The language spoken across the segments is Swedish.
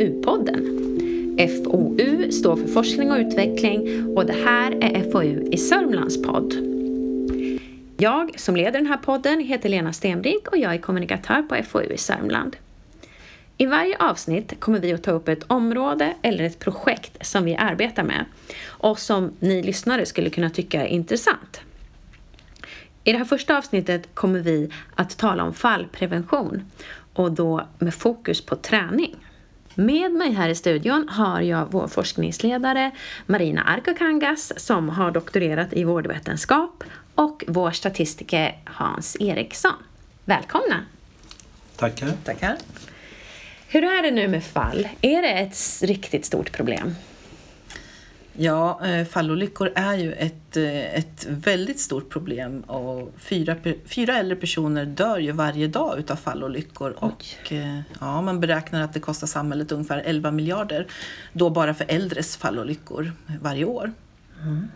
FoU-podden. FoU står för forskning och utveckling och det här är FoU i Sörmlands podd. Jag som leder den här podden heter Lena Stenbrink och jag är kommunikatör på FoU i Sörmland. I varje avsnitt kommer vi att ta upp ett område eller ett projekt som vi arbetar med och som ni lyssnare skulle kunna tycka är intressant. I det här första avsnittet kommer vi att tala om fallprevention och då med fokus på träning. Med mig här i studion har jag vår forskningsledare Marina Arkokangas som har doktorerat i vårdvetenskap och vår statistiker Hans Eriksson. Välkomna! Tackar. Tackar. Hur är det nu med fall? Är det ett riktigt stort problem? Ja, eh, fallolyckor är ju ett, eh, ett väldigt stort problem och fyra, fyra äldre personer dör ju varje dag utav fallolyckor Oj. och eh, ja, man beräknar att det kostar samhället ungefär 11 miljarder då bara för äldres fallolyckor varje år. Mm.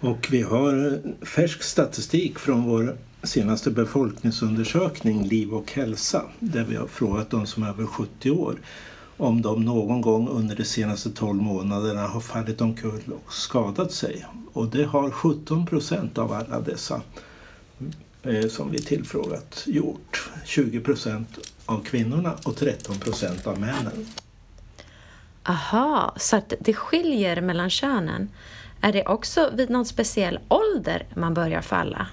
Och vi har färsk statistik från vår senaste befolkningsundersökning Liv och hälsa där vi har frågat de som är över 70 år om de någon gång under de senaste 12 månaderna har fallit omkull och skadat sig. Och det har 17 procent av alla dessa eh, som vi tillfrågat gjort. 20 procent av kvinnorna och 13 procent av männen. Aha, så att det skiljer mellan könen. Är det också vid någon speciell ålder man börjar falla?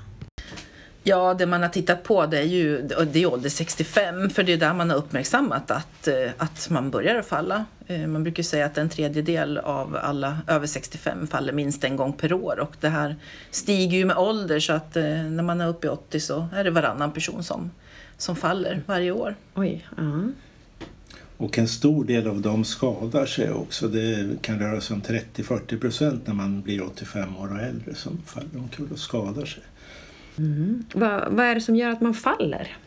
Ja, det man har tittat på det är ju det är ålder 65 för det är där man har uppmärksammat att, eh, att man börjar falla. Eh, man brukar säga att en tredjedel av alla över 65 faller minst en gång per år och det här stiger ju med ålder så att eh, när man är uppe i 80 så är det varannan person som, som faller varje år. Oj, uh. Och en stor del av dem skadar sig också. Det kan röra sig om 30-40 procent när man blir 85 år och äldre som faller omkull och skadar sig. Mm. Vad, vad är det som gör att man faller?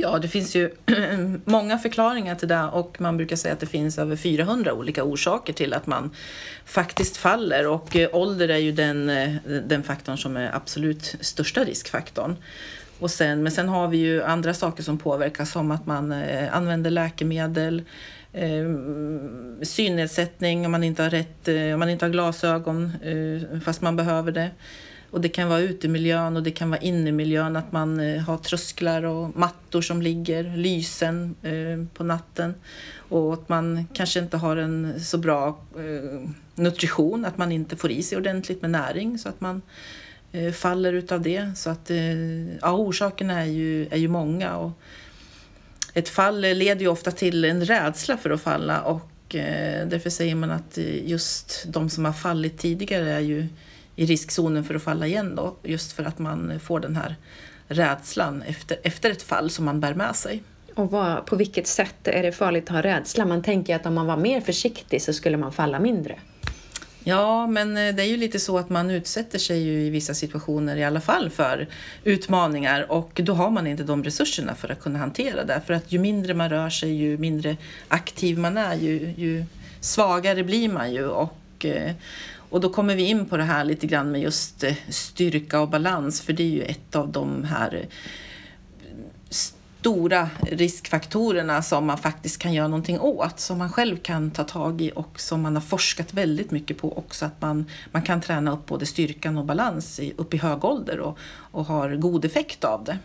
Ja, det finns ju många förklaringar till det och man brukar säga att det finns över 400 olika orsaker till att man faktiskt faller och eh, ålder är ju den, eh, den faktorn som är absolut största riskfaktorn. Och sen, men sen har vi ju andra saker som påverkar som att man eh, använder läkemedel, eh, synnedsättning om man inte har rätt, om man inte har glasögon fast man behöver det. Och det kan vara utemiljön och det kan vara innemiljön, att man eh, har trösklar och mattor som ligger, lysen eh, på natten. Och att man kanske inte har en så bra eh, nutrition, att man inte får i sig ordentligt med näring så att man faller utav det. Så att, ja, orsakerna är ju, är ju många. Och ett fall leder ju ofta till en rädsla för att falla och därför säger man att just de som har fallit tidigare är ju i riskzonen för att falla igen då, just för att man får den här rädslan efter, efter ett fall som man bär med sig. Och vad, på vilket sätt är det farligt att ha rädsla? Man tänker att om man var mer försiktig så skulle man falla mindre. Ja, men eh, det är ju lite så att man utsätter sig ju i vissa situationer i alla fall för utmaningar och då har man inte de resurserna för att kunna hantera det. För att ju mindre man rör sig, ju mindre aktiv man är, ju, ju svagare blir man ju. Och, eh, och då kommer vi in på det här lite grann med just eh, styrka och balans, för det är ju ett av de här eh, stora riskfaktorerna som man faktiskt kan göra någonting åt, som man själv kan ta tag i och som man har forskat väldigt mycket på också, att man, man kan träna upp både styrkan och balans i, upp i hög ålder och, och har god effekt av det.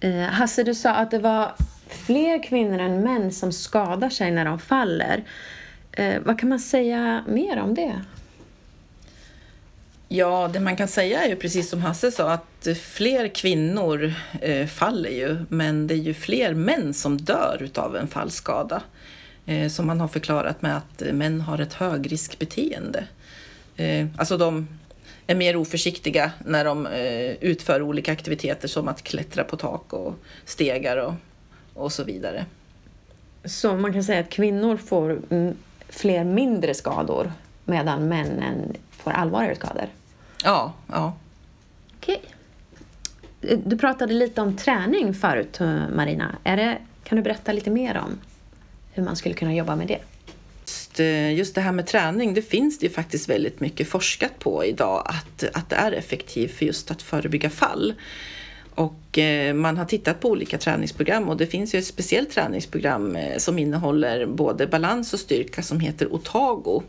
Eh, Hasse, du sa att det var fler kvinnor än män som skadar sig när de faller. Eh, vad kan man säga mer om det? Ja, det man kan säga är ju precis som Hasse sa att fler kvinnor eh, faller ju, men det är ju fler män som dör utav en fallskada. Eh, som man har förklarat med att män har ett högriskbeteende. Eh, alltså de är mer oförsiktiga när de eh, utför olika aktiviteter som att klättra på tak och stegar och, och så vidare. Så man kan säga att kvinnor får fler mindre skador medan männen får allvarligare skador? Ja. ja. Okej. Du pratade lite om träning förut, Marina. Är det, kan du berätta lite mer om hur man skulle kunna jobba med det? Just, eh, just det här med träning, det finns det ju faktiskt väldigt mycket forskat på idag att, att det är effektivt för just att förebygga fall. Och eh, man har tittat på olika träningsprogram och det finns ju ett speciellt träningsprogram eh, som innehåller både balans och styrka som heter Otago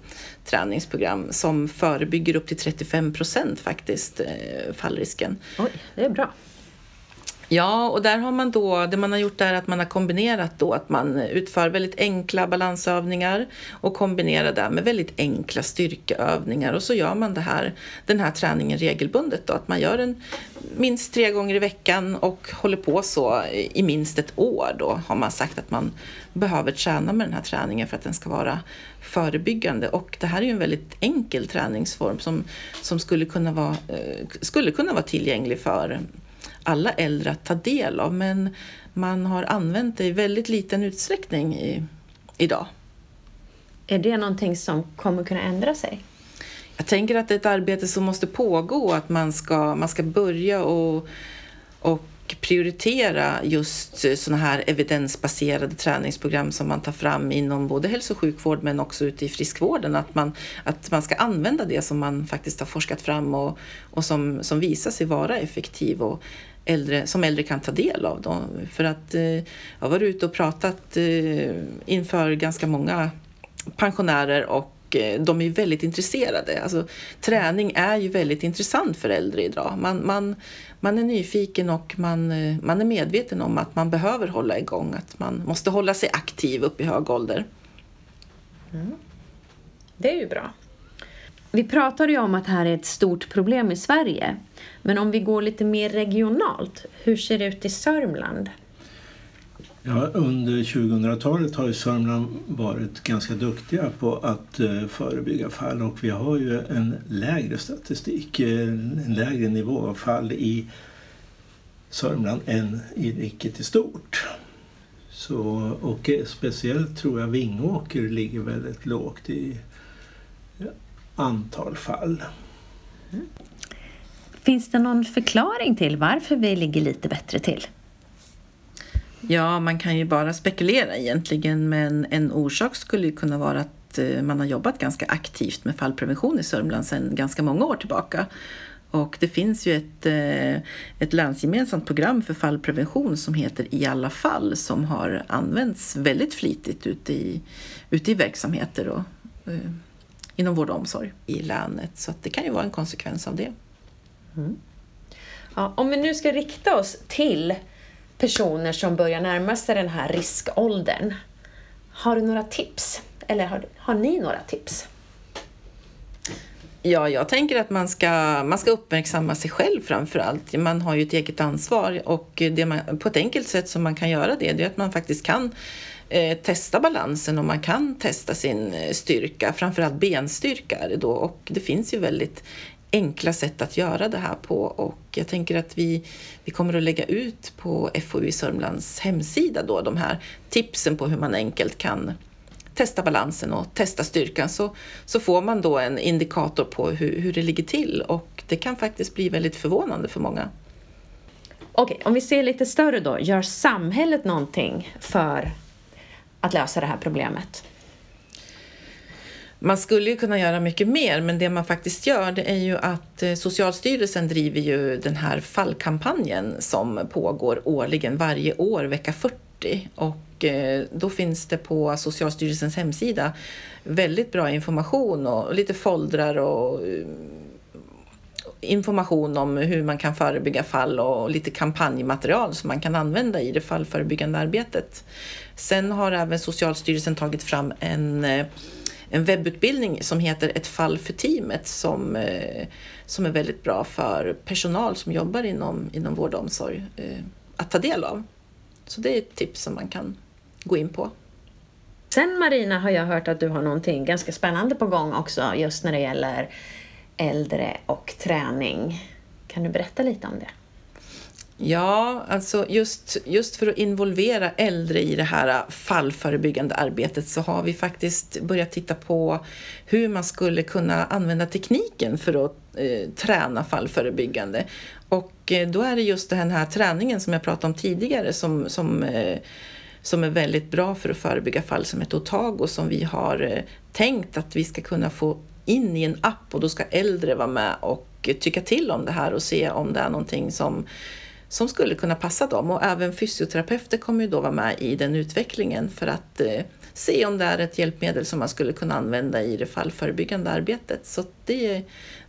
träningsprogram som förebygger upp till 35 procent faktiskt eh, fallrisken. Oj, det är bra. Ja, och där har man då, det man har gjort är att man har kombinerat då att man utför väldigt enkla balansövningar och kombinerar det med väldigt enkla styrkeövningar. Och så gör man det här, den här träningen regelbundet då, att man gör den minst tre gånger i veckan och håller på så i minst ett år då har man sagt att man behöver träna med den här träningen för att den ska vara förebyggande. Och det här är ju en väldigt enkel träningsform som, som skulle, kunna vara, eh, skulle kunna vara tillgänglig för alla äldre att ta del av men man har använt det i väldigt liten utsträckning i, idag. Är det någonting som kommer kunna ändra sig? Jag tänker att det är ett arbete som måste pågå, att man ska, man ska börja och, och prioritera just sådana här evidensbaserade träningsprogram som man tar fram inom både hälso och sjukvård men också ute i friskvården. Att man, att man ska använda det som man faktiskt har forskat fram och, och som, som visar sig vara effektiv och äldre, som äldre kan ta del av. Då. För att eh, jag har varit ute och pratat eh, inför ganska många pensionärer och Eh, de är väldigt intresserade. Alltså, träning är ju väldigt intressant för äldre idag. Man, man, man är nyfiken och man, eh, man är medveten om att man behöver hålla igång, att man måste hålla sig aktiv upp i hög ålder. Mm. Det är ju bra. Vi pratade ju om att det här är ett stort problem i Sverige. Men om vi går lite mer regionalt, hur ser det ut i Sörmland? Ja, under 2000-talet har ju Sörmland varit ganska duktiga på att eh, förebygga fall och vi har ju en lägre statistik, eh, en lägre nivå av fall i Sörmland än i riket i stort. Så, och eh, speciellt tror jag Vingåker ligger väldigt lågt i antal fall. Mm. Finns det någon förklaring till varför vi ligger lite bättre till? Ja, man kan ju bara spekulera egentligen, men en orsak skulle kunna vara att eh, man har jobbat ganska aktivt med fallprevention i Sörmland sedan ganska många år tillbaka. Och det finns ju ett, eh, ett länsgemensamt program för fallprevention som heter I alla fall som har använts väldigt flitigt ute i, ute i verksamheter och, eh, inom vård och omsorg i länet. Så det kan ju vara en konsekvens av det. Mm. Ja, om vi nu ska rikta oss till personer som börjar närma sig den här riskåldern. Har du några tips? Eller har, har ni några tips? Ja, jag tänker att man ska, man ska uppmärksamma sig själv framför allt. Man har ju ett eget ansvar och det man, på ett enkelt sätt som man kan göra det, det är att man faktiskt kan eh, testa balansen och man kan testa sin eh, styrka, framförallt benstyrka är det då och det finns ju väldigt enkla sätt att göra det här på och jag tänker att vi, vi kommer att lägga ut på FoU i Sörmlands hemsida då de här tipsen på hur man enkelt kan testa balansen och testa styrkan så, så får man då en indikator på hur, hur det ligger till och det kan faktiskt bli väldigt förvånande för många. Okej, om vi ser lite större då. Gör samhället någonting för att lösa det här problemet? Man skulle ju kunna göra mycket mer, men det man faktiskt gör det är ju att eh, Socialstyrelsen driver ju den här fallkampanjen som pågår årligen varje år, vecka 40. Och eh, då finns det på Socialstyrelsens hemsida väldigt bra information och lite foldrar och eh, information om hur man kan förebygga fall och lite kampanjmaterial som man kan använda i det fallförebyggande arbetet. Sen har även Socialstyrelsen tagit fram en en webbutbildning som heter Ett fall för teamet som, eh, som är väldigt bra för personal som jobbar inom, inom vård och omsorg eh, att ta del av. Så det är ett tips som man kan gå in på. Sen Marina har jag hört att du har någonting ganska spännande på gång också just när det gäller äldre och träning. Kan du berätta lite om det? Ja, alltså just, just för att involvera äldre i det här fallförebyggande arbetet så har vi faktiskt börjat titta på hur man skulle kunna använda tekniken för att eh, träna fallförebyggande. Och eh, då är det just den här träningen som jag pratade om tidigare som, som, eh, som är väldigt bra för att förebygga fall som ett Otago som vi har eh, tänkt att vi ska kunna få in i en app och då ska äldre vara med och tycka till om det här och se om det är någonting som som skulle kunna passa dem. Och även fysioterapeuter kommer ju då vara med i den utvecklingen för att eh, se om det är ett hjälpmedel som man skulle kunna använda i det fallförebyggande arbetet. Så det,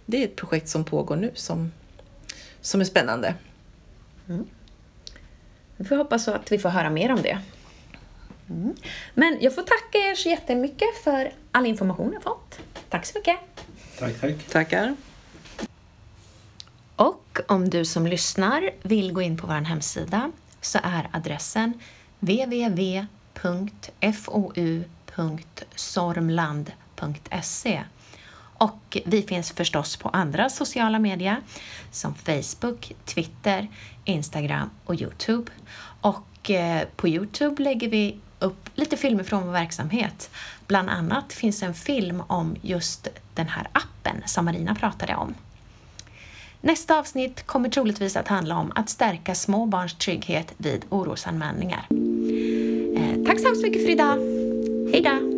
det är ett projekt som pågår nu som, som är spännande. Mm. Vi får hoppas att vi får höra mer om det. Mm. Men jag får tacka er så jättemycket för all information jag fått. Tack så mycket. Tack, tack. Tackar. Och om du som lyssnar vill gå in på vår hemsida så är adressen www.fou.sormland.se och vi finns förstås på andra sociala medier som Facebook, Twitter, Instagram och Youtube. Och eh, på Youtube lägger vi upp lite filmer från vår verksamhet. Bland annat finns en film om just den här appen som Marina pratade om. Nästa avsnitt kommer troligtvis att handla om att stärka små barns trygghet vid orosanmälningar. Eh, tack så hemskt mycket för idag. Hejdå!